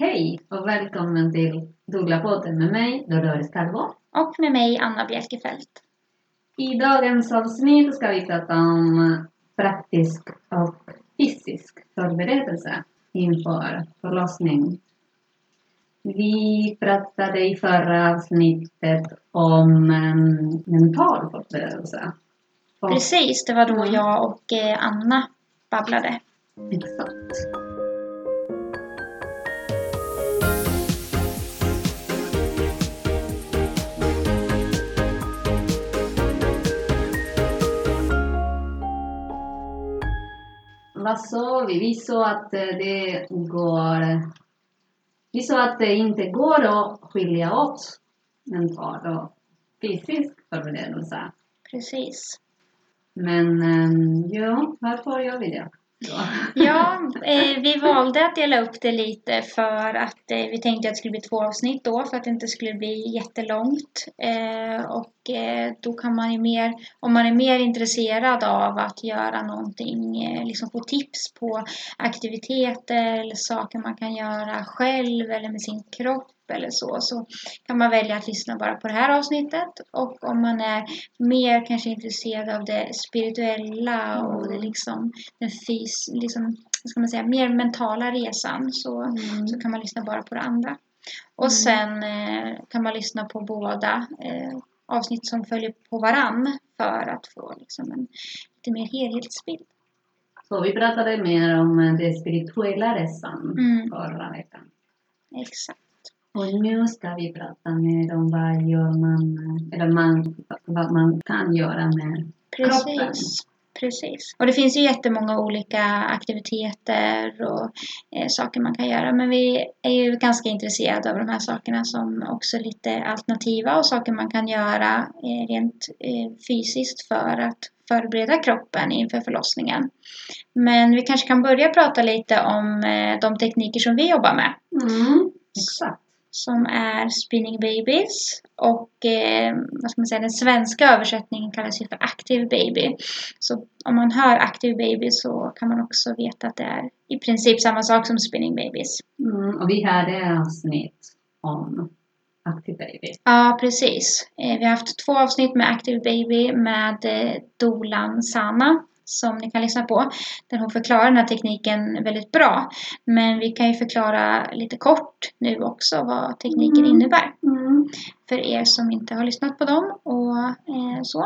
Hej och välkommen till Doula-podden med mig, Dolores Calvo. Och med mig, Anna Bjelkefelt. I dagens avsnitt ska vi prata om praktisk och fysisk förberedelse inför förlossning. Vi pratade i förra avsnittet om um, mental förberedelse. Och, Precis, det var då jag och eh, Anna babblade. Exakt. Sa vi? Vi sa att det går... Vi sa att det inte går att skilja åt mental och fysisk förberedelse. Precis. Men ja, varför gör vi det? Ja, eh, vi valde att dela upp det lite för att eh, vi tänkte att det skulle bli två avsnitt då för att det inte skulle bli jättelångt. Eh, och eh, då kan man ju mer, om man är mer intresserad av att göra någonting, eh, liksom få tips på aktiviteter eller saker man kan göra själv eller med sin kropp eller så, så kan man välja att lyssna bara på det här avsnittet. Och om man är mer kanske intresserad av det spirituella och det liksom den fys, liksom, ska man säga, mer mentala resan så, Mm. så kan man lyssna bara på det andra. Och Mm. sen eh, kan man lyssna på båda eh, avsnitt som följer på varann för att få liksom en lite mer helhetsbild. Så vi pratade mer om eh, den spirituella resan Mm. förra veckan. Exakt. Och nu ska vi prata mer om vad gör man, eller man, vad man kan göra med kroppen. Precis. Precis. Och det finns ju jättemånga olika aktiviteter och eh, saker man kan göra. Men vi är ju ganska intresserade av de här sakerna som också är lite alternativa och saker man kan göra eh, rent eh, fysiskt för att förbereda kroppen inför förlossningen. Men vi kanske kan börja prata lite om eh, de tekniker som vi jobbar med. Mm. Exakt som är Spinning Babies och eh, vad ska man säga, den svenska översättningen kallas ju för Active Baby. Så om man hör Active Baby så kan man också veta att det är i princip samma sak som Spinning Babies. Mm. Och vi hade avsnitt om Active Baby. Ja, precis. Eh, vi har haft två avsnitt med Active Baby med eh, Dolan Sana som ni kan lyssna på. Där hon förklarar den här tekniken väldigt bra. Men vi kan ju förklara lite kort nu också vad tekniken Mm. innebär. Mm. för er som inte har lyssnat på dem och eh, så.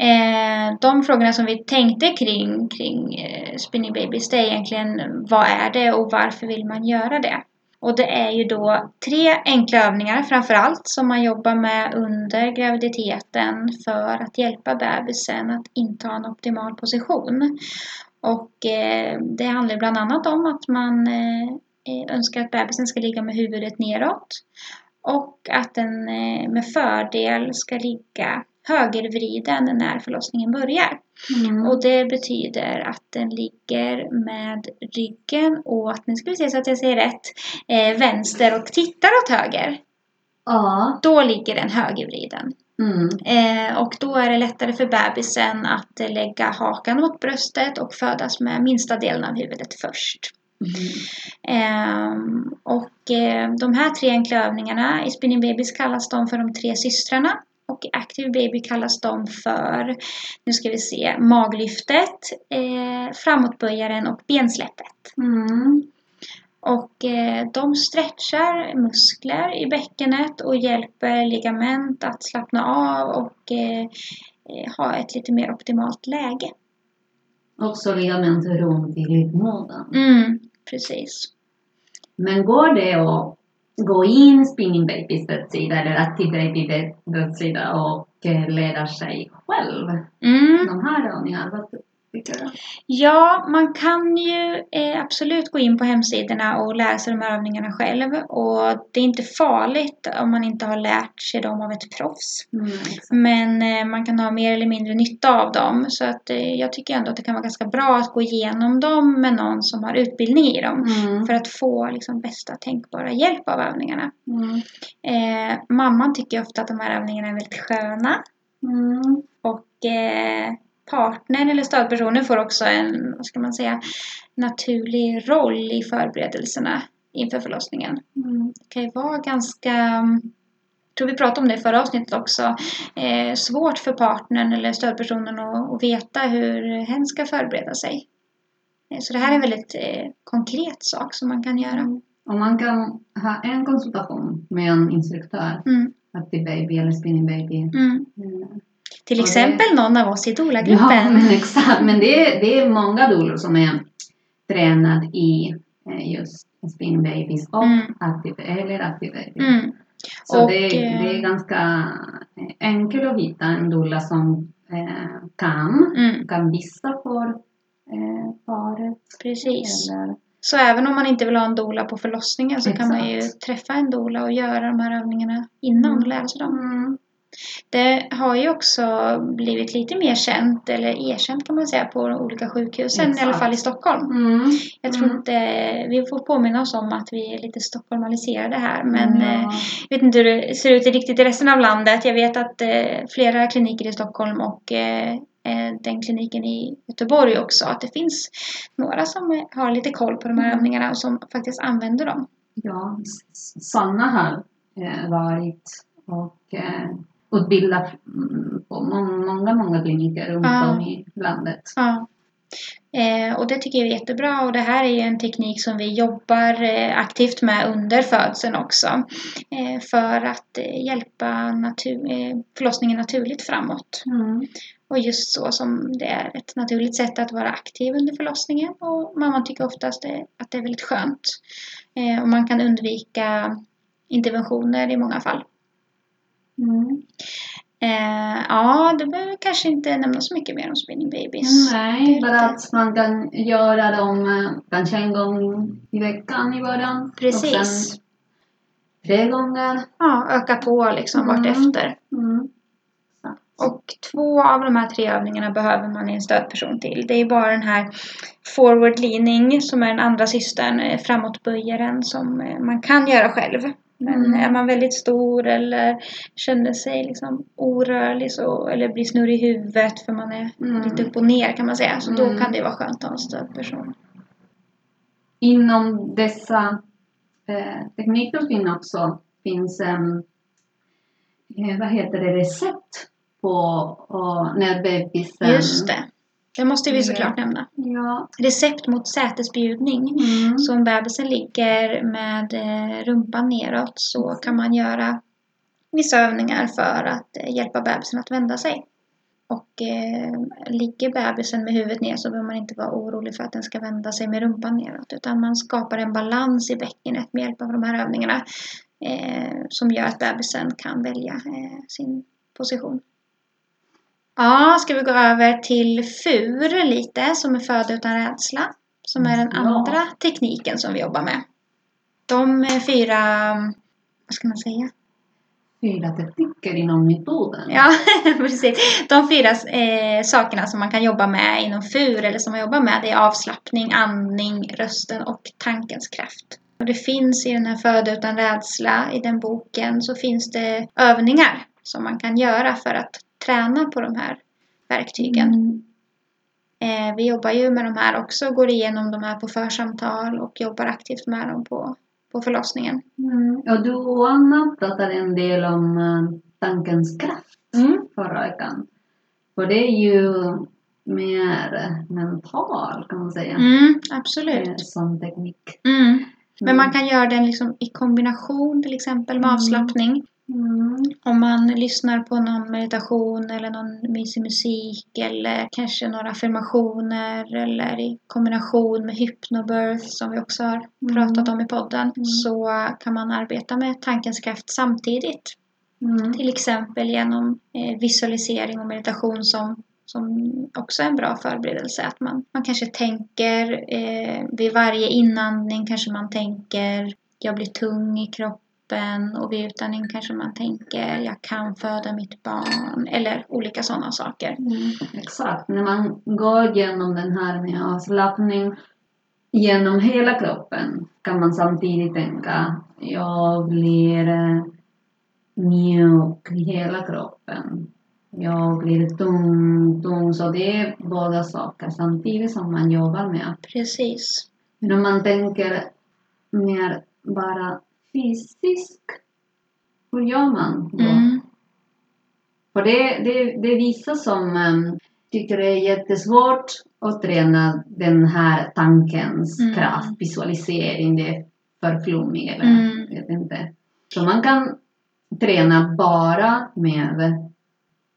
Eh, de frågorna som vi tänkte kring, kring eh, Spinning Babies det är egentligen vad är det och varför vill man göra det? Och det är ju då tre enkla övningar framför allt som man jobbar med under graviditeten för att hjälpa bebisen att inta en optimal position. Och eh, det handlar bland annat om att man eh, eh önskar att bebisen ska ligga med huvudet neråt och att den eh, med fördel ska ligga högervriden när förlossningen börjar. Mm. Och det betyder att den ligger med ryggen åt, nu ska vi se så att jag säger rätt, eh, vänster och tittar åt höger. Ja. Då ligger den högervriden. Mm. Eh, och då är det lättare för bebisen att eh, lägga hakan mot bröstet och födas med minsta delen av huvudet först. Mm. Ehm, och eh, de här tre enkla övningarna, i Spinning Babies kallas de för de tre systrarna. Och i Active Baby kallas de för, nu ska vi se, maglyftet, eh, framåtböjaren och bensläppet. Mm. Och eh, de stretchar muskler i bäckenet och hjälper ligament att slappna av och eh, eh, ha ett lite mer optimalt läge. Också ligament runt i livmodern. Mm, precis. Men går det att gå in Spinning webbsida eller Active Baby webbsida och eh, lära sig själv Mm. de här övningarna? Vad? Ja, man kan ju eh, absolut gå in på hemsidorna och sig de här övningarna själv. Och det är inte farligt om man inte har lärt sig dem av ett proffs. Mm. Men eh, man kan ha mer eller mindre nytta av dem. Så att, eh, jag tycker ändå att det kan vara ganska bra att gå igenom dem med någon som har utbildning i dem. Mm. För att få liksom, bästa tänkbara hjälp av övningarna. Mm. Eh, mamman tycker ofta att de här övningarna är väldigt sköna. Mm. Och eh, partnern eller stödpersonen får också en, vad ska man säga, naturlig roll i förberedelserna. inför förlossningen. Mm. Det kan ju vara ganska, jag tror vi pratade om det i förra avsnittet också, eh, svårt för partnern eller stödpersonen att, att veta hur hen ska förbereda sig. Eh, Så det här är en väldigt eh, konkret sak som man kan göra. Och man kan ha en konsultation med en instruktör, Mm, Active Baby eller Spinning Baby. mm. Mm. Till Och det- exempel någon av oss i Ja, Dola-gruppen. men exakt. Men det är, det är många dolor som är tränade i eh, just Spinning Babies och Mm. Active, eller Active Baby. Mm, Så Och, det, eh, det är ganska eh, enkelt att hitta en doula som eh, kan, mm, kan visa för eh, paret. precis. Eller, Så även om man inte vill ha en doula på förlossningen så kan man ju Exakt. träffa en doula och göra de här övningarna innan och Mm. lära sig dem. Mm, Det har ju också blivit lite mer känt, eller erkänt kan man säga, på de olika sjukhusen, i alla Exakt. fall i Stockholm. mm, Jag tror mm. inte, vi får påminna oss om att vi är lite stockholmaliserade här, men eh, jag vet inte hur det ser ut riktigt i resten av landet. Jag vet att eh, flera kliniker i Stockholm och eh, eh, den kliniken i Göteborg också, att det finns några som eh, har lite koll på de här Mm. övningarna och som faktiskt använder dem. Ja, Sanna har eh, varit och utbildat mm, på må- många, många kliniker runt Ja. om i landet. Ja. Eh, och det tycker jag är jättebra och det här är ju en teknik som vi jobbar eh, aktivt med under födseln också. Eh, för att eh, hjälpa natu- eh, förlossningen naturligt framåt. Mm. Och just så som det är ett naturligt sätt att vara aktiv under förlossningen och mamman tycker oftast det, att det är väldigt skönt. Eh, och man kan undvika interventioner i många fall. Mm. Eh, ja, det behöver kanske inte nämna så mycket mer om spinning babies. Nej, bara lite- att man kan göra dem eh, kanske en gång i veckan i början. Precis. Och sen tre gånger. Ja, öka på liksom Mm. vartefter. Mm. Och två av de här tre övningarna behöver man en stödperson till. Det är bara den här forward leaning som är den andra systern, eh, framåtböjaren som eh, man kan göra själv. Men Mm. är man väldigt stor eller känner sig liksom orörlig så, eller blir snurrig i huvudet för man är Mm. lite upp och ner kan man säga. Så då Mm. kan det vara skönt att ha en stödperson. Inom dessa eh, tekniker finns också finns en, eh, vad heter det, recept på och när bebisen... Det. Måste vi såklart nämna. Ja. Recept mot sätesbjudning. Mm. Så om bebisen ligger med eh, rumpan neråt så kan man göra vissa övningar för att eh, hjälpa bebisen att vända sig. Och eh, ligger bebisen med huvudet ner så behöver man inte vara orolig för att den ska vända sig med rumpan neråt. Utan man skapar en balans i bäckenet med hjälp av de här övningarna. Eh, som gör att bebisen kan välja eh, sin position. Ja, ska vi gå över till FUR lite, som är föda utan rädsla. Som är den Ja. andra tekniken som vi jobbar med. De fyra, vad ska man säga? Fyra tekniker inom metoden. Ja, precis. De fyra eh, sakerna som man kan jobba med inom FUR eller som man jobbar med det är avslappning, andning, rösten och tankens kraft. Och det finns i den här Föda utan rädsla, i den boken, så finns det övningar som man kan göra för att träna på de här verktygen. Mm. Eh, vi jobbar ju med de här också, går igenom de här på församtal och jobbar aktivt med dem på, på förlossningen. Mm. Och du och Anna pratade en del om eh, tankens kraft förra veckan. Och det är ju mer mental kan man säga. Mm, eh, absolut. Som teknik. Mm. Men man kan göra den liksom i kombination till exempel med Mm. avslappning. Mm. Om man lyssnar på någon meditation eller någon mysig musik eller kanske några affirmationer eller i kombination med hypnobirth som vi också har Mm. pratat om i podden Mm. så kan man arbeta med tankens kraft samtidigt. Mm. Till exempel genom eh, visualisering och meditation som, som också är en bra förberedelse. Att man, man kanske tänker eh, vid varje inandning kanske man tänker jag blir tung i kroppen och vid utandning kanske man tänker jag kan föda mitt barn eller olika sådana saker. Mm. Exakt. När man går igenom den här med avslappning genom hela kroppen kan man samtidigt tänka jag blir eh, mjuk i hela kroppen. Jag blir tung, tung. Så det är båda saker samtidigt som man jobbar med. Precis. Men om man tänker mer bara fysisk. Hur gör man då? Mm. För det, det, det är vissa som um, tycker det är jättesvårt att träna den här tankens Mm. kraft, visualisering, det är för flummigt eller Mm. vet inte. Så man kan träna bara med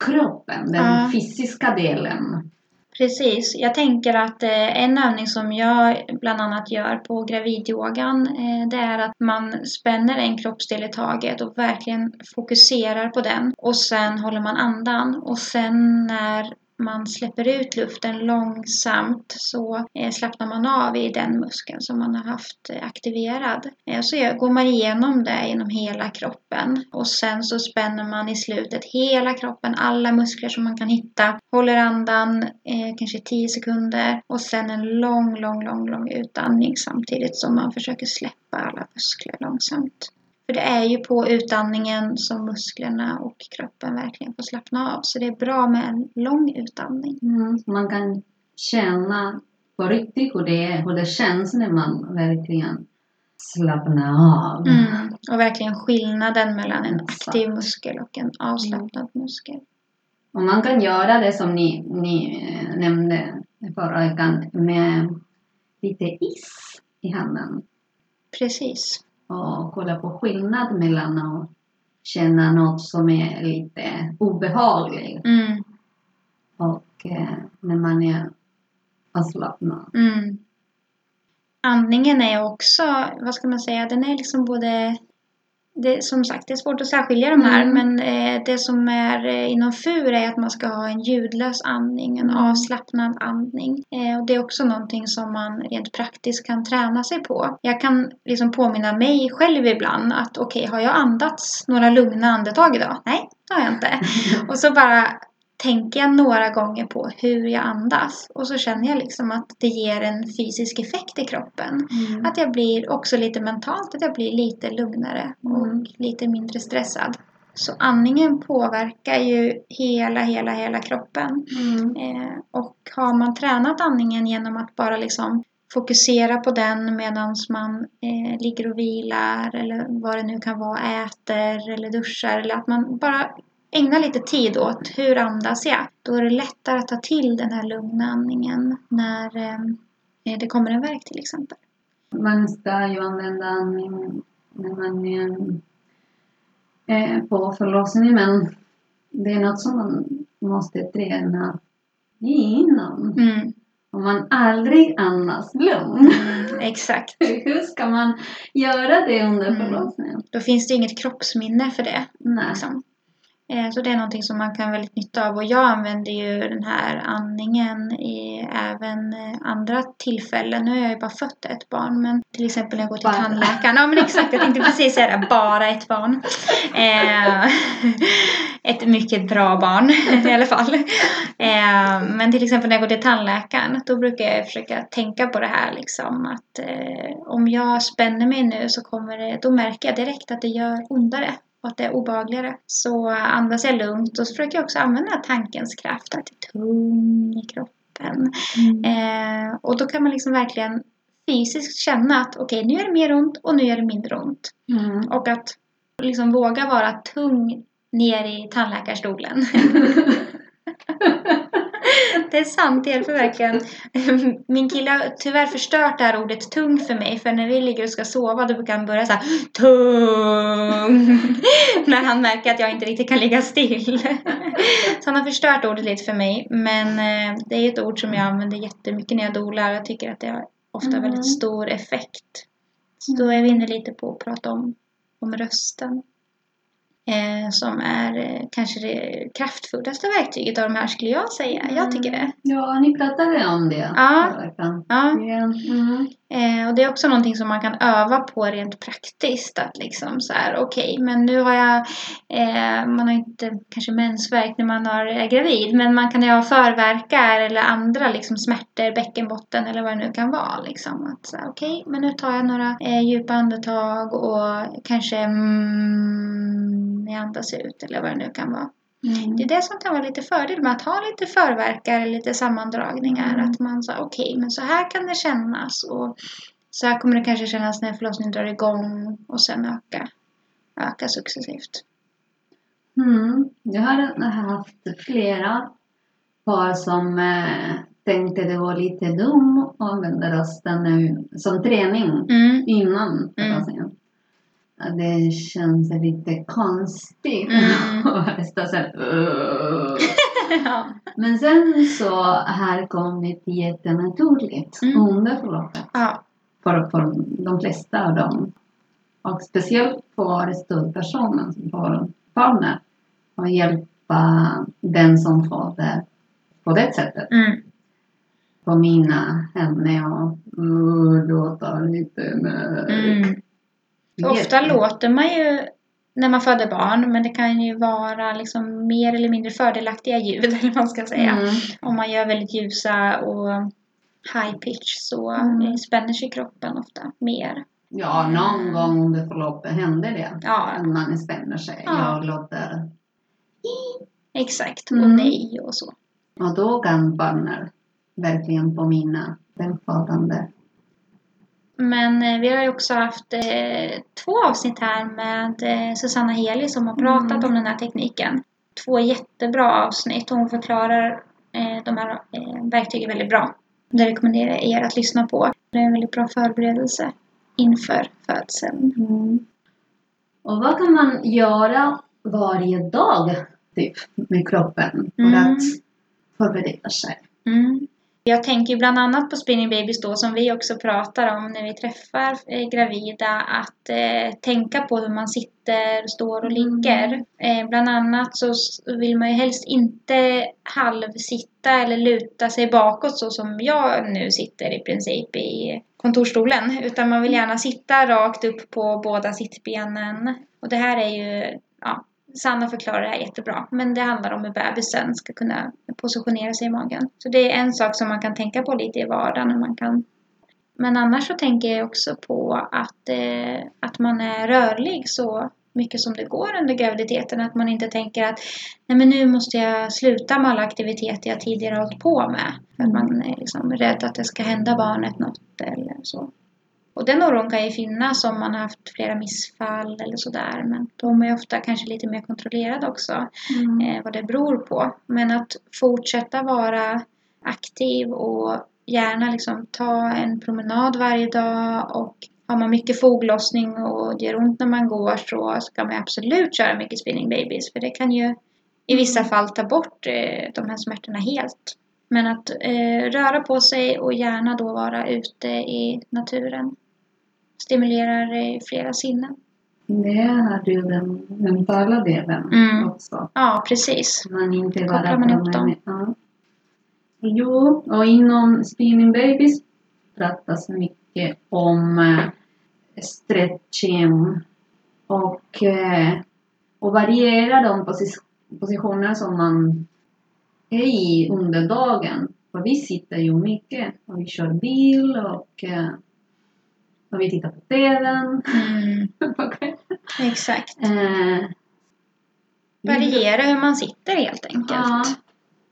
kroppen, den Ja. fysiska delen. Precis. Jag tänker att eh, en övning som jag bland annat gör på gravidyogan eh, det är att man spänner en kroppsdel i taget och verkligen fokuserar på den. Och sen håller man andan och sen när man släpper ut luften långsamt så eh, slappnar man av i den muskeln som man har haft eh, aktiverad. Eh, så går man igenom det genom hela kroppen och sen så spänner man i slutet hela kroppen, alla muskler som man kan hitta, håller andan kanske 10 sekunder och sen en lång, lång, lång, lång utandning samtidigt som man försöker släppa alla muskler långsamt. För det är ju på utandningen som musklerna och kroppen verkligen får slappna av. Så det är bra med en lång utandning. Mm. Man kan känna på riktigt hur det, är, hur det känns när man verkligen slappnar av. Mm. Och verkligen skillnaden mellan en aktiv muskel och en avslappnad muskel. Och man kan göra det som ni, ni eh, nämnde förra veckan med lite is i handen. Precis. Och kolla på skillnad mellan att känna något som är lite obehagligt Mm. och eh, när man är avslappnad. Mm. Andningen är också, vad ska man säga, den är liksom både det, som sagt, det är svårt att särskilja de här, Mm. men eh, det som är eh, inom FUR är att man ska ha en ljudlös andning, en Mm. avslappnad andning. Eh, och det är också någonting som man rent praktiskt kan träna sig på. Jag kan liksom påminna mig själv ibland att okej, har jag andats några lugna andetag idag? Nej, det har jag inte. Och så bara tänker jag några gånger på hur jag andas och så känner jag liksom att det ger en fysisk effekt i kroppen. Mm. Att jag blir också lite mentalt, att jag blir lite lugnare och Mm. lite mindre stressad. Så andningen påverkar ju hela, hela, hela kroppen. Mm. Eh, och har man tränat andningen genom att bara liksom fokusera på den medan man eh, ligger och vilar eller vad det nu kan vara, äter eller duschar eller att man bara ägnar lite tid åt hur andas jag. Då är det lättare att ta till den här lugna andningen när eh, det kommer en värk till exempel. Man ska ju använda andning när man är eh, på förlossning men det är något som man måste träna innan. Mm, Om man aldrig andas lugn. mm, exakt. Hur ska man göra det under Mm. förlossningen? Då finns det inget kroppsminne för det. Nej. Liksom. Eh, Så det är någonting som man kan ha väldigt nytta av. Och jag använder ju den här andningen i även eh, andra tillfällen. Nu har jag ju bara fött ett barn, men till exempel när jag går till Bara. tandläkaren. Ja men exakt, jag tänkte precis säga det. Bara ett barn. Eh, ett mycket bra barn i alla fall. Men till exempel när jag går till tandläkaren, då brukar jag försöka tänka på det här liksom. Att om jag spänner mig nu så kommer det, då märker jag direkt att det gör ondare och att det är obehagligare. Så andas jag lugnt och så försöker jag också använda tankens kraft, att det är tung i kroppen. Eh, och då kan man liksom verkligen fysiskt känna att okej, nu är det mer ont och nu är det mindre ont. Mm. Och att liksom våga vara tung ner i tandläkarstolen. Det är sant, det hjälper verkligen. Min kille har tyvärr förstört det här ordet tung för mig. För när vi ligger och ska sova då brukar han börja så här tung. när han märker att jag inte riktigt kan ligga still. så han har förstört ordet lite för mig. Men eh, det är ett ord som jag använder jättemycket när jag dolar. Jag tycker att det har ofta Mm. väldigt stor effekt. Så då är vi inne lite på att prata om, om rösten. Eh, som är eh, kanske det kraftfullaste verktyget av de här skulle jag säga. Jag tycker det. Ja, ni pratade om det Ja. Ja. Mm. Eh, och det är också någonting som man kan öva på rent praktiskt. Att liksom så här, okej, men nu har jag, eh, man har inte kanske mensvärk när man har, är gravid, men man kan ju ha förverkar eller andra liksom smärtor, bäckenbotten eller vad det nu kan vara. Liksom. Att så här, okej, men nu tar jag några eh, djupa andetag och kanske mm, jag andas ut eller vad det nu kan vara. Mm. Det är det som kan vara lite fördel med att ha lite förverkar, lite sammandragningar. Mm. Att man säger okej, men så här kan det kännas. Och Så här kommer det kanske kännas när förlossningen drar igång och sen öka, öka successivt. Mm. Jag har haft flera par som eh, tänkte det var lite dumt att använda rösten nu som träning Mm. innan Mm. förlossningen. Det känns lite konstigt. Mm. att stå så här, "Ugh." ja. Men sen så har kommit jättenaturligt Mm. under förloppet. ja. För, för de flesta av dem. Och speciellt för stödpersonen får partner. Och hjälpa den som föder på det sättet. Mm. Påminna henne och "Uh, låta lite mörk. Mm. Ofta låter man ju när man föder barn men det kan ju vara liksom mer eller mindre fördelaktiga ljud eller vad man ska säga. Mm. Om man gör väldigt ljusa och high pitch så Mm. spänner sig kroppen ofta mer. Ja, någon gång under förloppet händer det. Ja, Att man spänner sig. Ja. Jag låter. exakt. Mm. Och nej och så. Och då kan partner verkligen påminna den födande. Men eh, vi har ju också haft eh, två avsnitt här med eh, Susanna Heli som har pratat Mm. om den här tekniken. Två jättebra avsnitt hon förklarar de här verktygen väldigt bra. Det rekommenderar jag er att lyssna på. Det är en väldigt bra förberedelse inför födseln. Och vad kan man göra varje dag typ, med kroppen för Mm. att förbereda sig? Mm. Jag tänker bland annat på spinning babies då som vi också pratar om när vi träffar eh, gravida att eh, tänka på hur man sitter, står och ligger. Eh, bland annat så vill man ju helst inte halvsitta eller luta sig bakåt så som jag nu sitter i princip i kontorstolen utan man vill gärna sitta rakt upp på båda sittbenen. Och det här är ju ja, Sanna förklarar det här jättebra. Men det handlar om hur bebisen ska kunna positionera sig i magen. Så det är en sak som man kan tänka på lite i vardagen. Och man kan. Men annars så tänker jag också på att, eh, att man är rörlig så mycket som det går under graviditeten. Att man inte tänker att Nej, men nu måste jag sluta med alla aktiviteter jag tidigare hållit på med. För att man är liksom rädd att det ska hända barnet något eller så. Och den oron kan ju finnas om man har haft flera missfall eller sådär. Men de är ofta kanske lite mer kontrollerade också. Eh, vad det beror på. Men att fortsätta vara aktiv och gärna liksom ta en promenad varje dag. Och har man mycket foglossning och det gör ont när man går så ska man absolut köra mycket spinning babies. För det kan ju i vissa fall ta bort eh, de här smärtorna helt. Men att eh, röra på sig och gärna då vara ute i naturen stimulerar eh, flera sinnen. Det har du den mentala delen Mm. också. Ja, precis. Man inte Kopplar bara man ihop dem. Ja. Jo, och inom Spinning Babies pratas mycket om eh, stretching och, eh, och variera de posi- positioner som man är i under dagen. För vi sitter ju mycket och vi kör bil och, eh, och vi tittar på TVn. Mm, exakt. Eh, Variera hur man sitter helt enkelt. Ja.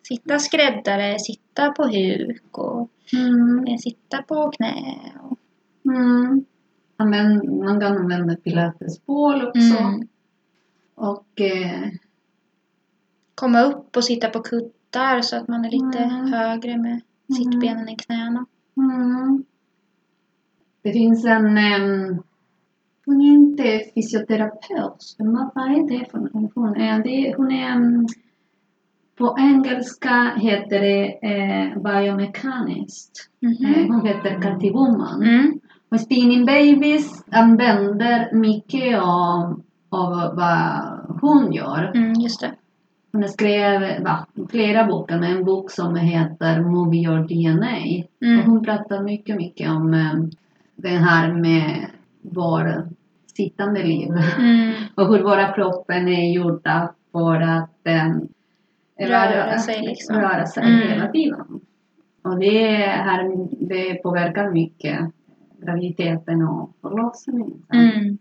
Sitta skräddare, sitta på huk och Mm. eh, sitta på knä. Och, Mm. Använd, man kan använda pilatesbål också. mm, Och eh, komma upp och sitta på kuddar så att man är lite Mm. högre med sittbenen i knäna. mm. Det finns en, em, hon är inte fysioterapeut, men vad är det för någon? Hon är, det, hon är em, på engelska heter det eh, biomechanist. Mhm. Eh, hon heter Kathy Woman. Mm. Och Spinning Babies använder mycket av, av vad hon gör. Mm, just det. Hon skrev va, flera böcker, men en bok som heter Move Your DNA. Och Mm. hon pratar mycket, mycket om det här med vår sittande liv. Mm. Och hur våra kroppen är gjorda för att eh, Röra sig liksom. röra sig Mm. hela tiden. Och det, här, det påverkar mycket graviditeten och förlossningen. Mm.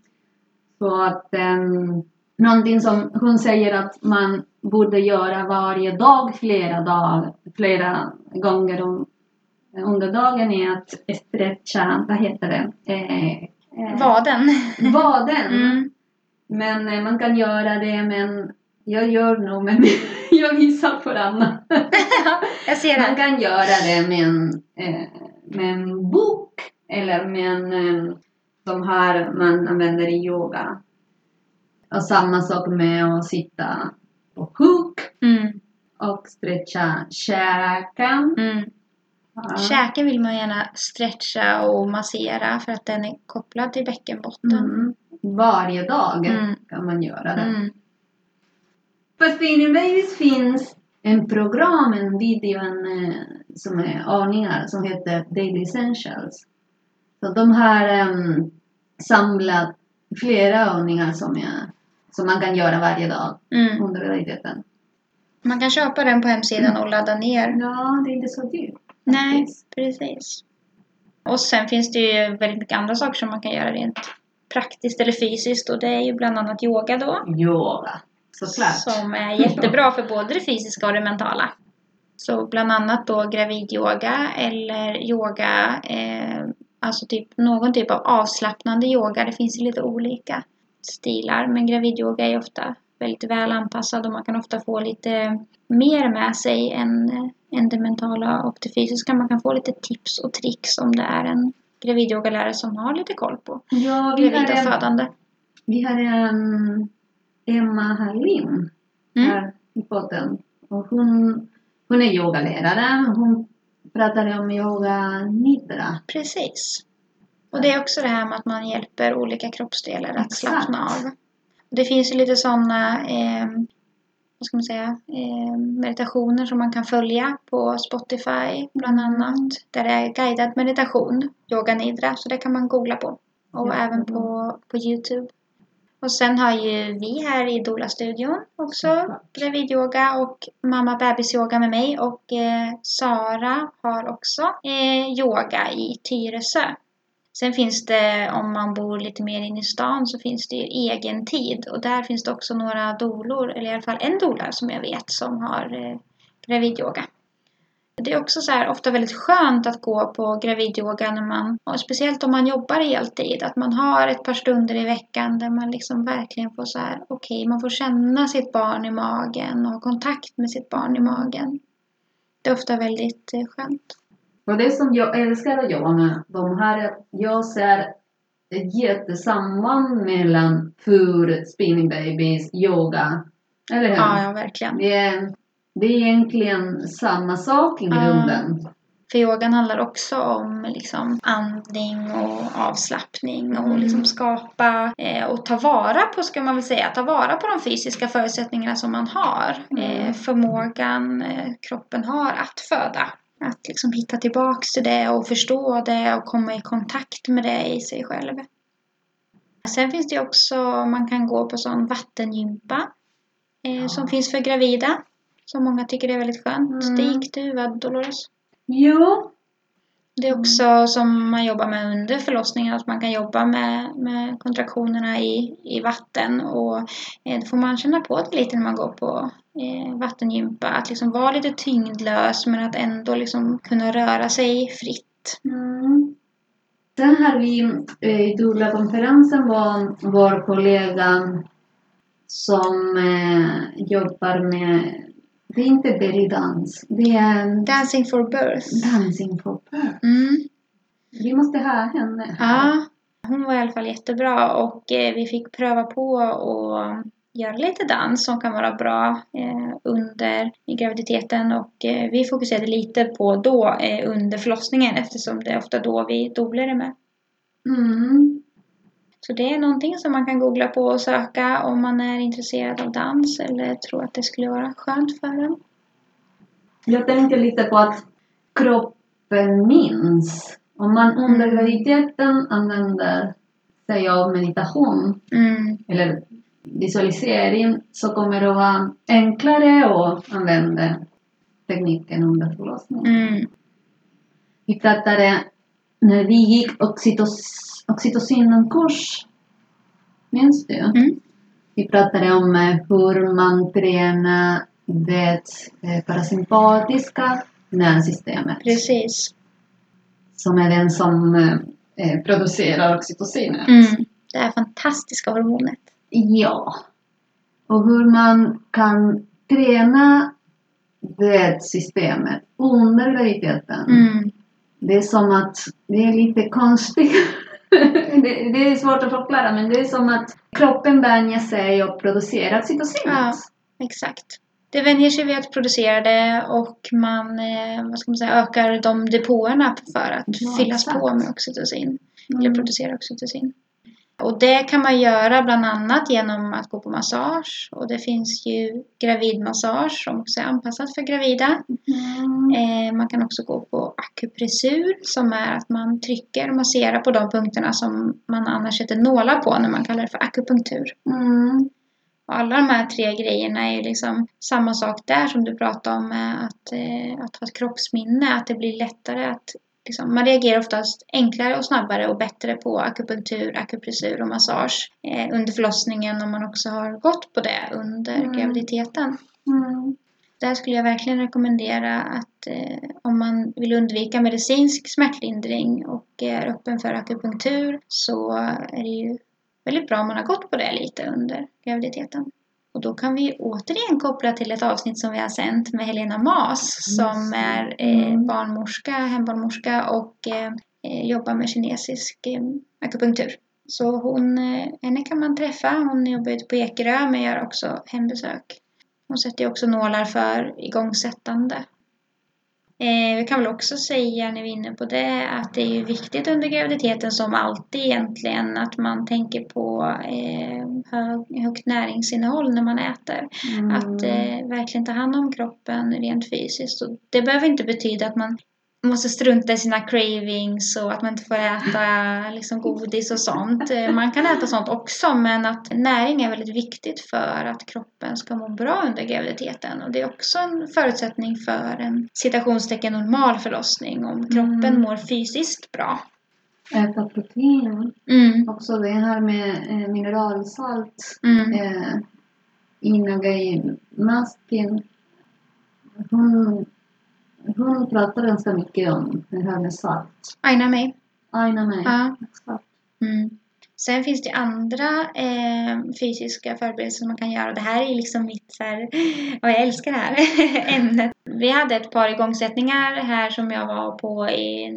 Så att um, någonting som hon säger att man borde göra varje dag flera dag, flera gånger om under dagen är att stretcha, vad heter det? Eh, eh, Vaden. Vaden. Mm. Men eh, man kan göra det men jag gör nog men jag visar för Anna. Jag ser Man det. kan göra det med en, eh, med en bok eller med en de här man använder i yoga. Och samma sak med att sitta på huk Mm. och stretcha käken. Mm. Ja. Käken vill man gärna stretcha och massera för att den är kopplad till bäckenbotten. Mm. Varje dag Mm. kan man göra det. Mm. För Spinning Babies finns en program, en video en, eh, som är övningar som heter Daily Essentials. Så de har um, samlat flera övningar som, som man kan göra varje dag Mm. under graviditeten. Man kan köpa den på hemsidan och ladda ner. Ja, det är inte så dyrt. Nej, precis. Och sen finns det ju väldigt mycket andra saker som man kan göra rent praktiskt eller fysiskt och det är ju bland annat yoga då. Yoga, såklart. Som är jättebra för både det fysiska och det mentala. Så bland annat då gravidyoga eller yoga, eh, alltså typ någon typ av avslappnande yoga. Det finns ju lite olika stilar men gravidyoga är ofta väldigt väl anpassad och man kan ofta få lite mer med sig än, än det mentala och det fysiska. Man kan få lite tips och tricks om det är en gravidyogalärare som har lite koll på Ja, gravida en, födande. vi har en Emma Hallin Mm. här i podden. Och hon, hon är yogalärare. Hon pratade om yoga nidra. Precis. Och det är också det här med att man hjälper olika kroppsdelar att Exakt. slappna av. Det finns ju lite sådana eh, vad ska man säga, eh, meditationer som man kan följa på Spotify bland Mm. annat. Där det är guidad meditation, yoga nidra, så det kan man googla på. Och Ja, även på, på Youtube. Och sen har ju vi här i Dola-studion också gravidyoga och mamma bebisyoga med mig och eh, Sara har också eh, yoga i Tyresö. Sen finns det, om man bor lite mer inne i stan, så finns det ju egen tid och där finns det också några dolor, eller i alla fall en dola som jag vet som har eh, gravidyoga. Det är också så här, ofta väldigt skönt att gå på gravidyoga när man, och speciellt om man jobbar heltid, att man har ett par stunder i veckan där man liksom verkligen får så här, okej, man får känna sitt barn i magen och ha kontakt med sitt barn i magen. Det är ofta väldigt eh, skönt. Och det som jag älskar att jobba med de här, jag ser ett jättesamband mellan food, spinning babies, yoga. Eller hur? Ja, ja, verkligen. Det, är, det är egentligen samma sak i grunden. För yogan handlar också om liksom andning och avslappning och Mm. liksom skapa eh, och ta vara på, ska man väl säga, ta vara på de fysiska förutsättningarna som man har. Mm. Eh, förmågan eh, kroppen har att föda. Att liksom hitta tillbaks till det och förstå det och komma i kontakt med det i sig själv. Sen finns det också, man kan gå på sån vattengympa eh, Ja. som finns för gravida. Som många tycker är väldigt skönt. Mm. Det gick du va, Dolores? Jo, Det är också som man jobbar med under förlossningen, att man kan jobba med, med kontraktionerna i, i vatten och eh, då får man känna på det lite när man går på eh, vattengympa. Att liksom vara lite tyngdlös men att ändå liksom kunna röra sig fritt. Mm. Sen har vi eh, i Doula-konferensen var vår kollega som eh, jobbar med, det är inte bergdans, det är Dancing for birth. dancing for birth. Mm. Vi måste ha henne. Ja, hon var i alla fall jättebra och eh, vi fick pröva på att göra lite dans som kan vara bra eh, under graviditeten och eh, vi fokuserade lite på då under förlossningen eftersom det är ofta då vi dolar är med. Mm. Så det är någonting som man kan googla på och söka om man är intresserad av dans eller tror att det skulle vara skönt för en. Jag tänker lite på att kroppen minns. Om man under Mm. graviditeten använder sig av meditation Mm, eller visualisering så kommer det vara enklare att använda tekniken under förlossningen. mm, Vi pratade när vi gick oxytos, oxytocinkurs. Minns du? mm, Vi pratade om eh, hur man tränar det eh, parasympatiska nervsystemet. precis. som är den som eh, producerar oxytocinet. Mm. Det här fantastiska hormonet. Ja. Och hur man kan träna det systemet under graviditeten. Mm. Det är som att det är lite konstigt. det, det är svårt att förklara men det är som att kroppen vänjer sig och producerar oxytocinet. Ja. Exakt. Det vänjer sig vid att producera det och man eh, vad ska man säga, ökar de depåerna för att Ja, fyllas exakt. på med oxytocin. Eller Mm. producera oxytocin. Och det kan man göra bland annat genom att gå på massage. Och det finns ju gravidmassage som också är anpassat för gravida. Mm. Eh, man kan också gå på akupressur som är att man trycker och masserar på de punkterna som man annars sätter nålar på när man kallar det för akupunktur. Mm. Och alla de här tre grejerna är ju liksom samma sak där som du pratade om med att, eh, att ha ett kroppsminne. Att det blir lättare att liksom, man reagerar oftast enklare och snabbare och bättre på akupunktur, akupressur och massage eh, under förlossningen om man också har gått på det under Mm. graviditeten. Mm. Där skulle jag verkligen rekommendera att eh, om man vill undvika medicinsk smärtlindring och är öppen för akupunktur så är det ju väldigt bra om man har gått på det lite under graviditeten. Och då kan vi återigen koppla till ett avsnitt som vi har sänt med Helena Mas som är eh, Mm. barnmorska, hembarnmorska och eh, eh, jobbar med kinesisk eh, akupunktur. Så hon, eh, henne kan man träffa. Hon jobbar ute på Ekerö men gör också hembesök. Hon sätter också nålar för igångsättande. Eh, vi kan väl också säga när vi är inne på det att det är ju viktigt under graviditeten som alltid egentligen att man tänker på eh, hög, högt näringsinnehåll när man äter. Mm. Att eh, verkligen ta hand om kroppen rent fysiskt. Och det behöver inte betyda att man måste strunta i sina cravings och att man inte får äta liksom, godis och sånt. Eh, Man kan äta sånt också men att näring är väldigt viktigt för att kroppen ska må bra under graviditeten. Och det är också en förutsättning för en citationstecken normal förlossning om kroppen Mm. mår fysiskt bra. Äta protein. Mm, Också det här med eh, mineralsalt. mm, Eh, Ina Gay Maskin. Hon, hon pratar ganska mycket om det här med salt. Aina mig. Aina med. Ja. Mm. Sen finns det andra eh, fysiska förberedelser som man kan göra. Det här är liksom mitt så här, och jag älskar det här ämnet. Vi hade ett par igångsättningar här som jag var på i,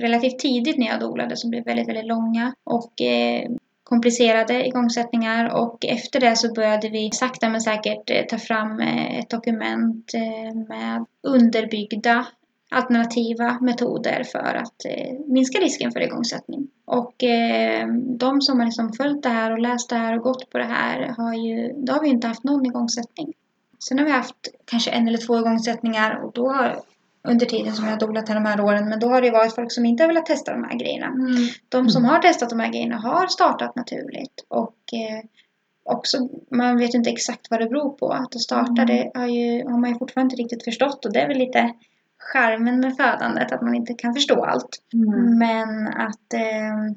relativt tidigt när jag dolade som blev väldigt, väldigt långa och eh, komplicerade igångsättningar och efter det så började vi sakta men säkert eh, ta fram eh, ett dokument eh, med underbyggda alternativa metoder för att minska risken för igångsättning. Och de som har liksom följt det här och läst det här och gått på det här har ju, då har vi inte haft någon igångsättning. Sen har vi haft kanske en eller två igångsättningar och då har under tiden som jag har dolat här de här åren, men då har det varit folk som inte har velat testa de här grejerna. Mm. De som har testat de här grejerna har startat naturligt och eh, också, man vet inte exakt vad det beror på. Att det startade har, ju, har man ju fortfarande inte riktigt förstått och det är väl lite charmen med födandet, att man inte kan förstå allt. Mm. Men att eh,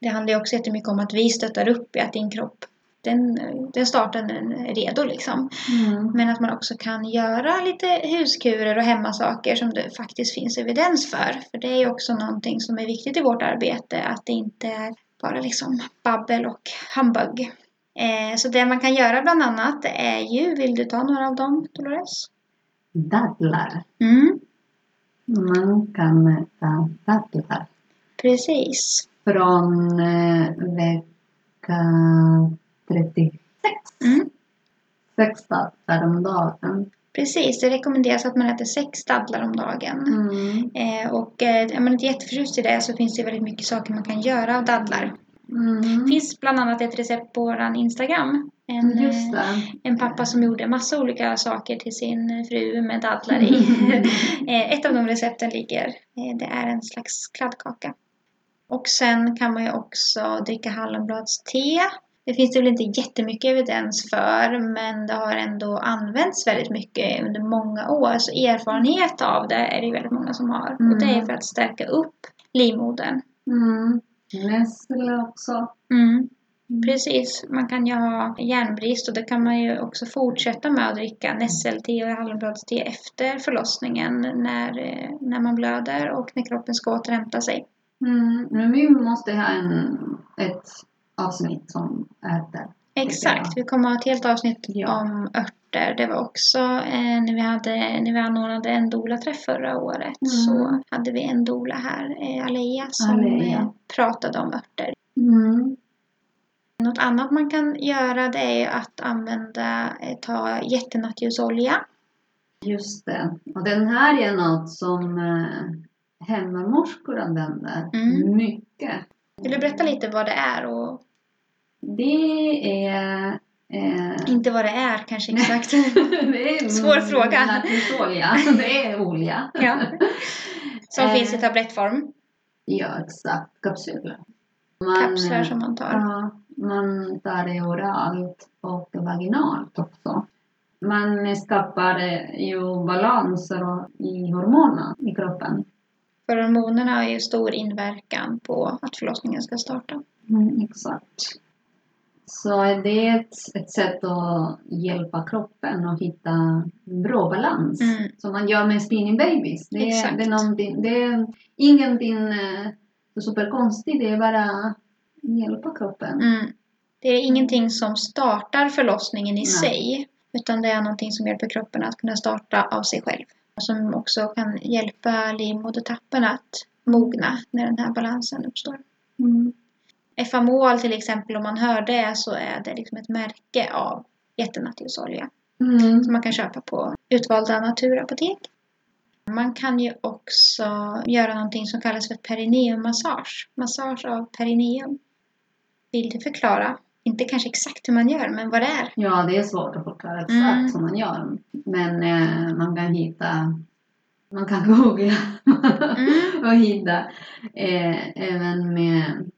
det handlar ju också jättemycket om att vi stöttar upp i att din kropp, den, den startar den är redo liksom. Mm. Men att man också kan göra lite huskurer och hemmasaker som det faktiskt finns evidens för. För det är ju också någonting som är viktigt i vårt arbete, att det inte är bara liksom babbel och humbug. Eh, så det man kan göra bland annat är ju, vill du ta några av dem Dolores? Dadlar. Mm, Man kan äta dadlar. precis. Från eh, vecka 36. Mm. Sex dagar om dagen. Precis, det rekommenderas att man äter sex dadlar om dagen. Mm. Eh, och eh, är man inte jätteförtjust i det så finns det väldigt mycket saker man kan göra av dadlar. Mm. Det finns bland annat ett recept på vår Instagram. En, Just eh, en pappa som gjorde massa olika saker till sin fru med dadlar i. Eh, ett av de recepten ligger, eh, det är en slags kladdkaka. Och sen kan man ju också dricka hallonbladste. Det finns det väl inte jättemycket evidens för men det har ändå använts väldigt mycket under många år. Så erfarenhet av det är det väldigt många som har. Och det är Mm. för att stärka upp livmodern. Mm. Nässlor också. Mm. Precis, man kan ju ha järnbrist och det kan man ju också fortsätta med att dricka nässelte och hallonbladste efter förlossningen när, när man blöder och när kroppen ska återhämta sig. Mm. Men vi måste ha en, ett avsnitt som äter. Exakt, vi kommer ha ett helt avsnitt Ja. om örter. Det var också eh, när, vi hade, när vi anordnade en doula-träff förra året Mm. så hade vi en doula här, eh, Aleja, som Aleja. eh, pratade om örter. Mm. Något annat man kan göra det är att använda, eh, ta jättenattljusolja. Just det. Och den här är något som eh, hemmamorskor använder Mm. mycket. Vill du berätta lite vad det är och Det är... Eh, inte vad det är kanske exakt? det är Svår fråga. Nattrisolja. Det är olja. ja. Som Eh, finns i tablettform. Ja, exakt. Kapsyler. Man, Kapslar som man tar. Ja, man tar det oralt och vaginalt också. Man skapar eh, ju balanser i hormonerna i kroppen. För hormonerna har ju stor inverkan på att förlossningen ska starta. Mm, exakt. Så är det ett, ett sätt att hjälpa kroppen att hitta bra balans. Mm. Som man gör med spinning babies. Det är, det är, det är ingenting eh, superkonstigt, det är bara hjälpa kroppen. Mm. Det är ingenting som startar förlossningen i Nej. sig. Utan det är någonting som hjälper kroppen att kunna starta av sig själv. Som också kan hjälpa livmodertappen att mogna när den här balansen uppstår. Mm. Efamol till exempel, om man hör det så är det liksom ett märke av jättenattljusolja. Mm. Som man kan köpa på utvalda naturapotek. Man kan ju också göra någonting som kallas för perineummassage. Massage av perineum. Vill du förklara? Inte kanske exakt hur man gör, men vad det är. Ja, det är svårt att förklara exakt Mm. som man gör. Men eh, man kan hitta, man kan googla Mm. och hitta eh, även med,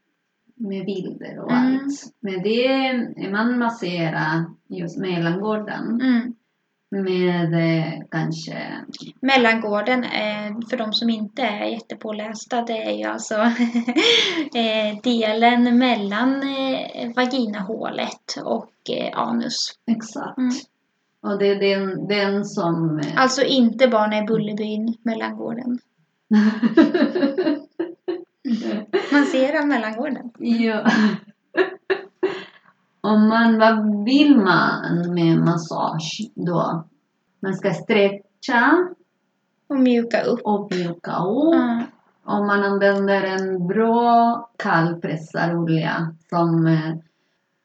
med bilder och Mm. allt. Men det man masserar just mellangården Mm. med eh, kanske Mellangården, eh, för de som inte är jättepålästa, det är ju alltså eh, delen mellan vaginahålet och anus. exakt. Mm. Och det är den, den som... Alltså inte Barna i Bullerbyn, mellangården. Man ser av mellangården. Ja. Om man, vad vill man med massage då? Man ska stretcha Och mjuka upp. och mjuka upp. Mm. Om man använder en bra kallpressarolja som eh,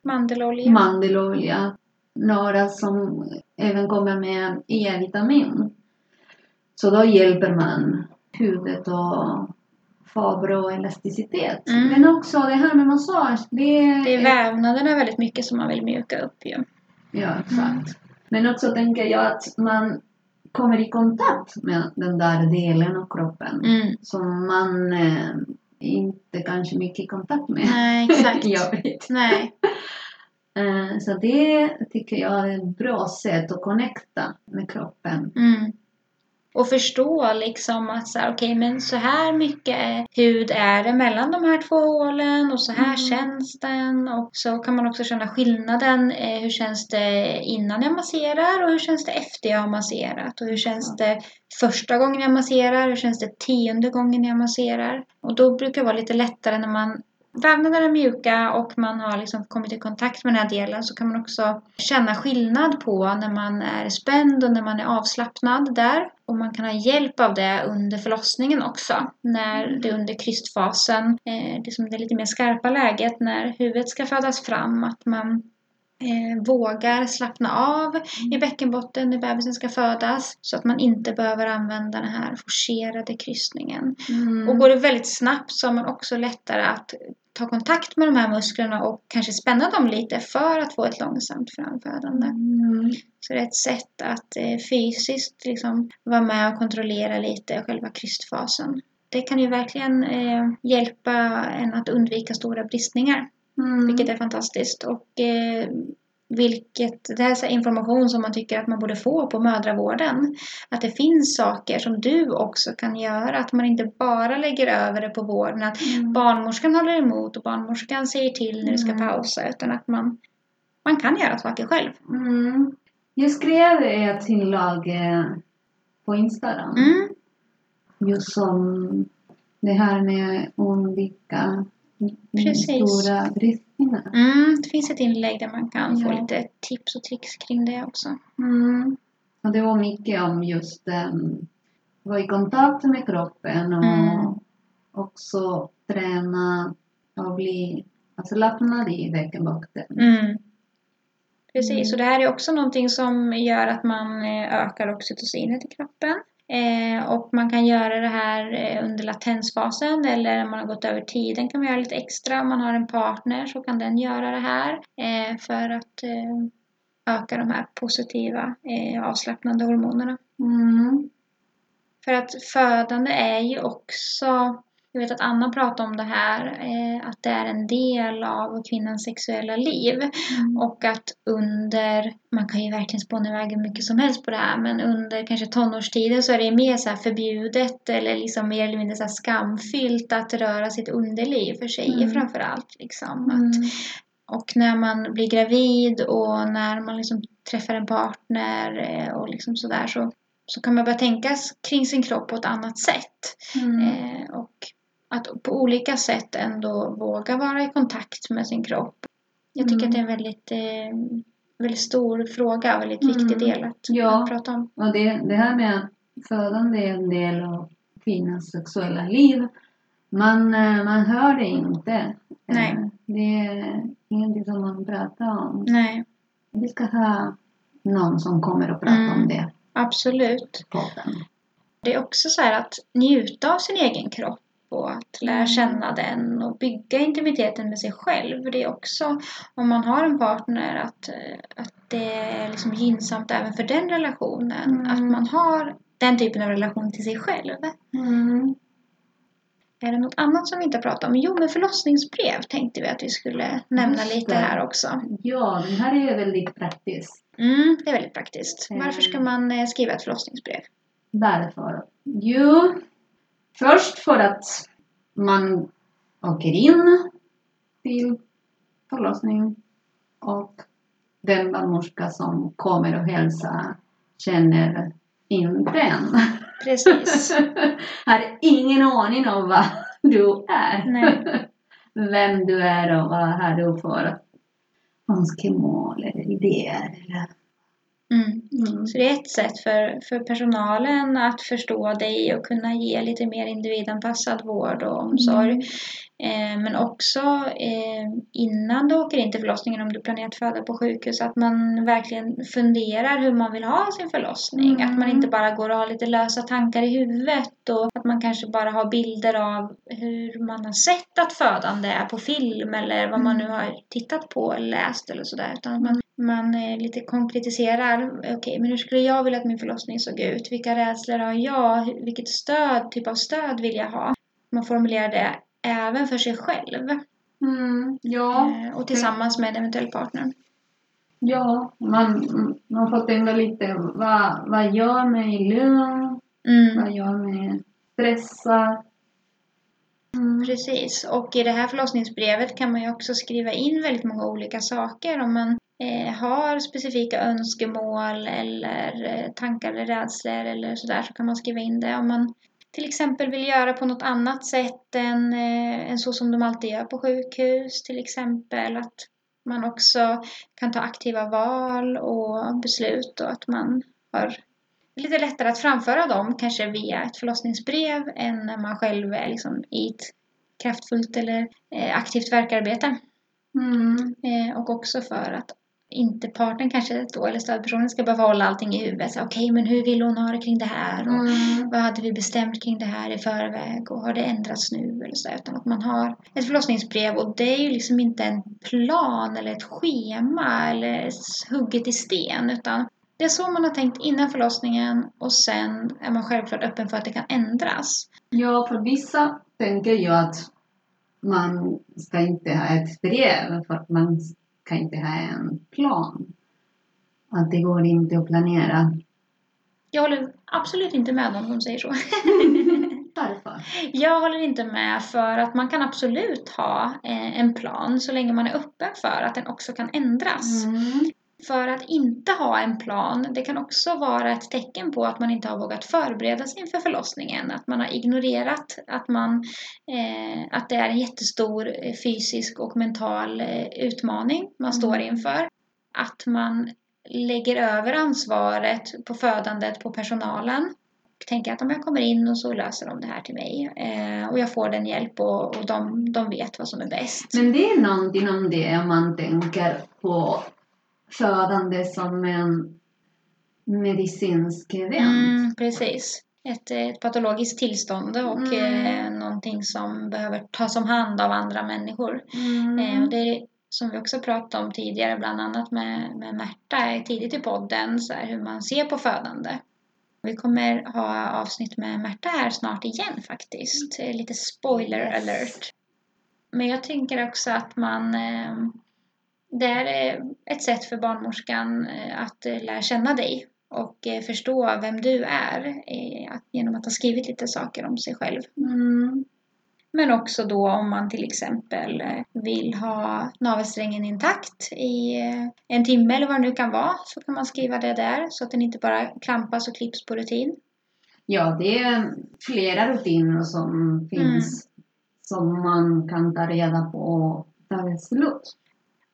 Mandelolja. mandelolja. Några som även kommer med E-vitamin. Så då hjälper man huvudet att få bra elasticitet. Mm. Men också det här med massage. Det, det är vävnaderna väldigt mycket som man vill mjuka upp ju. Ja, exakt. Men också tänker jag att man kommer i kontakt med den där delen av kroppen Mm. som man eh, inte kanske mycket i kontakt med Nej, exakt. i övrigt. Nej. Eh, så det tycker jag är ett bra sätt att connecta med kroppen. Mm. Och förstå liksom att så här, okej, men så här mycket hud är det mellan de här två hålen och så här Mm. känns den. Och så kan man också känna skillnaden. Eh, hur känns det innan jag masserar och hur känns det efter jag har masserat? Och hur känns det första gången jag masserar? Hur känns det tionde gången jag masserar? Och då brukar det vara lite lättare när man Vävnaderna är mjuka och man har liksom kommit i kontakt med den här delen så kan man också känna skillnad på när man är spänd och när man är avslappnad där. Och man kan ha hjälp av det under förlossningen också. När det är under krystfasen, eh, liksom det lite mer skarpa läget när huvudet ska födas fram. Att man eh, vågar slappna av i bäckenbotten när bebisen ska födas. Så att man inte behöver använda den här forcerade krystningen. Mm. Och går det väldigt snabbt så har man också lättare att ta kontakt med de här musklerna och kanske spänna dem lite för att få ett långsamt framfödande. Mm. Så det är ett sätt att eh, fysiskt liksom vara med och kontrollera lite själva krystfasen. Det kan ju verkligen eh, hjälpa en att undvika stora bristningar, Mm. vilket är fantastiskt. Och eh, vilket, det här är information som man tycker att man borde få på mödravården. Att det finns saker som du också kan göra. Att man inte bara lägger över det på vården. Att Mm. barnmorskan håller emot och barnmorskan säger till när du ska Mm. pausa. Utan att man, man kan göra saker själv. Mm. Jag skrev ett inlägg eh, på Instagram. Mm, Just som det här med undvika Precis. stora bristningar. mm, det finns ett inlägg där man kan få Ja. lite tips och tricks kring det också. Mm. Och det var mycket om just um, vara i kontakt med kroppen och Mm. också träna och bli avslappnad i bäckenbotten. Mm. Precis, Mm. och det här är också någonting som gör att man eh, ökar oxytocinet i kroppen. Eh, och man kan göra det här eh, under latensfasen eller när man har gått över tiden kan man göra lite extra. Om man har en partner så kan den göra det här eh, för att eh, öka de här positiva eh, avslappnande hormonerna. Mm. För att födande är ju också, jag vet att Anna pratade om det här, eh, att det är en del av kvinnans sexuella liv. Och att under, man kan ju verkligen spåna iväg hur mycket som helst på det här, men under kanske tonårstiden så är det mer så här förbjudet eller liksom mer eller mindre så skamfyllt att röra sitt underliv för tjejer Mm. framför allt. Liksom. Mm. Att, och när man blir gravid och när man liksom träffar en partner eh, och liksom sådär så, så kan man börja tänka kring sin kropp på ett annat sätt. Mm. Eh, och att på olika sätt ändå våga vara i kontakt med sin kropp. Jag tycker Mm. att det är en väldigt, eh, väldigt stor fråga och väldigt Mm. viktig del att, Ja. att prata om. Och det, det här med att födande är en del av kvinnans sexuella liv. Man, eh, man hör det inte. Eh, Nej. Det är ingenting som man pratar om. Nej, Vi ska ha någon som kommer och pratar Mm. om det absolut. podden. Det är också så här att njuta av sin egen kropp och att lära Mm. känna den och bygga intimiteten med sig själv. Det är också, om man har en partner, att, eh, att det är liksom gynnsamt även för den relationen. Mm. Att man har den typen av relation till sig själv. Mm. Är det något annat som vi inte har pratat om? Jo, men förlossningsbrev tänkte vi att vi skulle nämna lite det. här också. Ja, den här är väldigt praktisk. Mm, det är väldigt praktiskt. Varför ska man eh, skriva ett förlossningsbrev? Därför. Jo, först för att man åker in till förlossning och den barnmorska som kommer och hälsar känner inte en. Precis. Har ingen aning om vad du är. Nej. Vem du är och vad har du för önskemål eller idéer. Eller. Mm. Mm. Så det är ett sätt för, för personalen att förstå dig och kunna ge lite mer individanpassad vård och omsorg. Mm. Eh, men också eh, innan du åker in till förlossningen om du planerar att föda på sjukhus att man verkligen funderar hur man vill ha sin förlossning. Mm. Att man inte bara går och har lite lösa tankar i huvudet och att man kanske bara har bilder av hur man har sett att födande är på film eller vad man nu Mm. har tittat på eller läst eller sådär. Utan att man, man eh, lite konkretiserar. Okej, men hur skulle jag vilja att min förlossning såg ut? Vilka rädslor har jag? Vilket stöd, typ av stöd vill jag ha? Man formulerar det även för sig själv Mm. Ja. eh, och tillsammans med en eventuell partner. Ja, man, man får tänka lite vad, vad gör mig lugn? Mm, Vad gör mig stressad? Mm. precis, och i det här förlossningsbrevet kan man ju också skriva in väldigt många olika saker. Om man eh, har specifika önskemål eller eh, tankar eller rädslor eller sådär så kan man skriva in det. Om man till exempel vill göra på något annat sätt än, eh, än så som de alltid gör på sjukhus. Till exempel att man också kan ta aktiva val och beslut och att man har lite lättare att framföra dem kanske via ett förlossningsbrev än när man själv är liksom i ett kraftfullt eller eh, aktivt verkarbete. Mm. Eh, och också för att inte partnern kanske då, eller stödpersonen ska behöva hålla allting i huvudet. Okej, men hur vill hon ha det kring det här? Och Mm. vad hade vi bestämt kring det här i förväg? Och har det ändrats nu? Eller så, utan att man har ett förlossningsbrev och det är ju liksom inte en plan eller ett schema eller hugget i sten. Utan det är så man har tänkt innan förlossningen och sen är man självklart öppen för att det kan ändras. Ja, för vissa tänker jag att man ska inte ha ett brev för att man kan inte ha en plan. Att det går inte att planera. Jag håller absolut inte med om som säger så. Varför? Jag håller inte med för att man kan absolut ha eh, en plan så länge man är öppen för att den också kan ändras. Mm. För att inte ha en plan, det kan också vara ett tecken på att man inte har vågat förbereda sig inför förlossningen. Att man har ignorerat att, man, eh, att det är en jättestor eh, fysisk och mental eh, utmaning man står Mm. inför. Att man lägger över ansvaret på födandet på personalen. Och tänker att om jag kommer in och så löser de det här till mig. Eh, och jag får den hjälp och, och de, de vet vad som är bäst. Men det är någonting om det man tänker på födande som en medicinsk event. Mm, precis. Ett, ett patologiskt tillstånd och Mm. eh, någonting som behöver tas om hand av andra människor. Mm. Eh, och det är, som vi också pratade om tidigare, bland annat med, med Märta eh, tidigt i podden, så här, hur man ser på födande. Vi kommer ha avsnitt med Märta här snart igen faktiskt. Eh, Lite spoiler alert. Men jag tänker också att man eh, det är ett sätt för barnmorskan eh, att eh, lära känna dig och eh, förstå vem du är genom att ha skrivit lite saker om sig själv. Mm. Men också då om man till exempel vill ha navelsträngen intakt i en timme eller vad det nu kan vara så kan man skriva det där så att den inte bara klampas och klipps på rutin. Ja, det är flera rutiner som finns som man kan ta reda på där det är slut.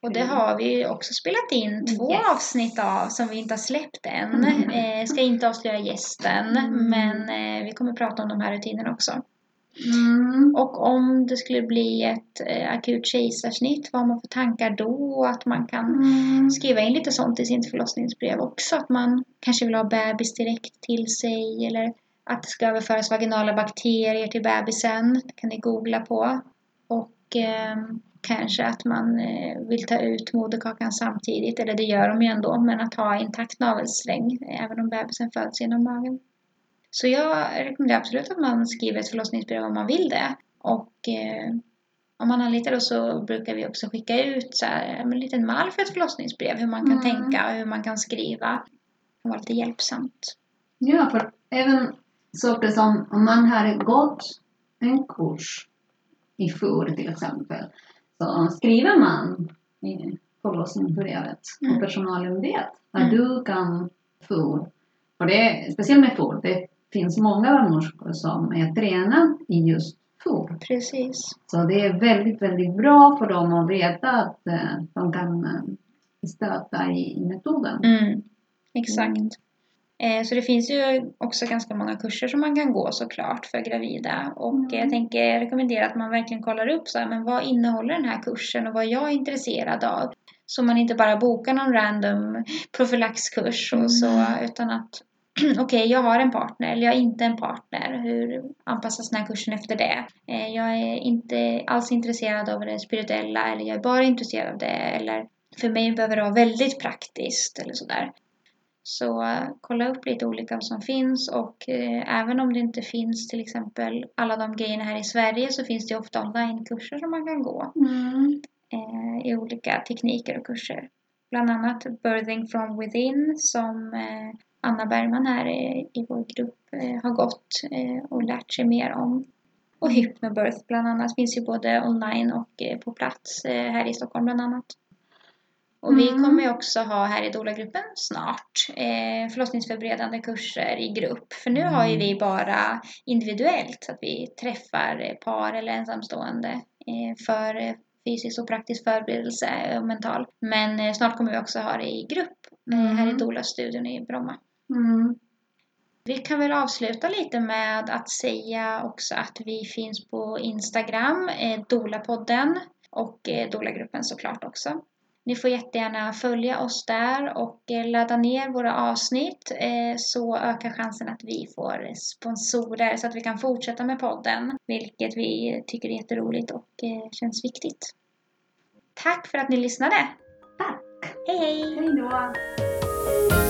Och det Mm. har vi också spelat in två Yes. avsnitt av som vi inte har släppt än. Mm. Eh, ska inte avslöja gästen Mm. men eh, vi kommer prata om de här rutinerna också. Mm. Och om det skulle bli ett eh, akut kejsarsnitt, vad har man för tankar då? Att man kan Mm. skriva in lite sånt i sitt förlossningsbrev också. Att man kanske vill ha bebis direkt till sig eller att det ska överföras vaginala bakterier till bebisen. Det kan ni googla på. Och eh, kanske att man eh, vill ta ut moderkakan samtidigt, eller det gör de ju ändå, men att ha intakt navelsträng eh, även om bebisen föds genom magen. Så jag rekommenderar absolut att man skriver ett förlossningsbrev om man vill det. Och eh, om man anlitar oss så brukar vi också skicka ut så här, en liten mall för ett förlossningsbrev. Hur man kan Mm. tänka och hur man kan skriva. Det kan vara lite hjälpsamt. Ja, för även saker som om man har gått en kurs i FUR till exempel, så skriver man i förlossningsbrevet Mm. och personalen vet att Mm. du kan FUR. Och det är, speciellt med FUR, det finns många barnmorskor som är tränade i just FUR. Precis. Så det är väldigt, väldigt bra för dem att veta att eh, de kan eh, stöta i, i metoden. Mm, exakt. Eh, Så det finns ju också ganska många kurser som man kan gå såklart för gravida. Och Mm. jag tänker rekommendera att man verkligen kollar upp så här, men vad innehåller den här kursen och vad jag är intresserad av. Så man inte bara bokar någon random profylaxkurs och så Mm. utan att okej, jag har en partner eller jag har inte en partner. Hur anpassas den här kursen efter det? Eh, Jag är inte alls intresserad av det spirituella eller jag är bara intresserad av det. Eller för mig behöver det vara väldigt praktiskt eller sådär. Så eh, kolla upp lite olika som finns och eh, även om det inte finns till exempel alla de grejerna här i Sverige så finns det ofta onlinekurser som man kan gå Mm. eh, i olika tekniker och kurser. Bland annat Birthing from within som eh, Anna Bergman här i, vår grupp eh, har gått eh, och lärt sig mer om. Och Hypnobirth bland annat finns ju både online och på plats här i Stockholm bland annat. Och vi Mm. kommer ju också ha här i Dola-gruppen snart eh, förlossningsförberedande kurser i grupp. För nu har ju vi bara individuellt, så att vi träffar eh, par eller ensamstående eh, för eh, fysisk och praktisk förberedelse och mental. Men eh, snart kommer vi också ha det i grupp eh, här i Mm. Dola-studion i Bromma. Mm. Vi kan väl avsluta lite med att säga också att vi finns på Instagram, eh, Dola-podden och eh, Dola-gruppen såklart också. Ni får jättegärna följa oss där och eh, ladda ner våra avsnitt eh, så ökar chansen att vi får sponsorer så att vi kan fortsätta med podden, vilket vi tycker är jätteroligt och eh, känns viktigt. Tack för att ni lyssnade! Tack! Hej hej! Hej då!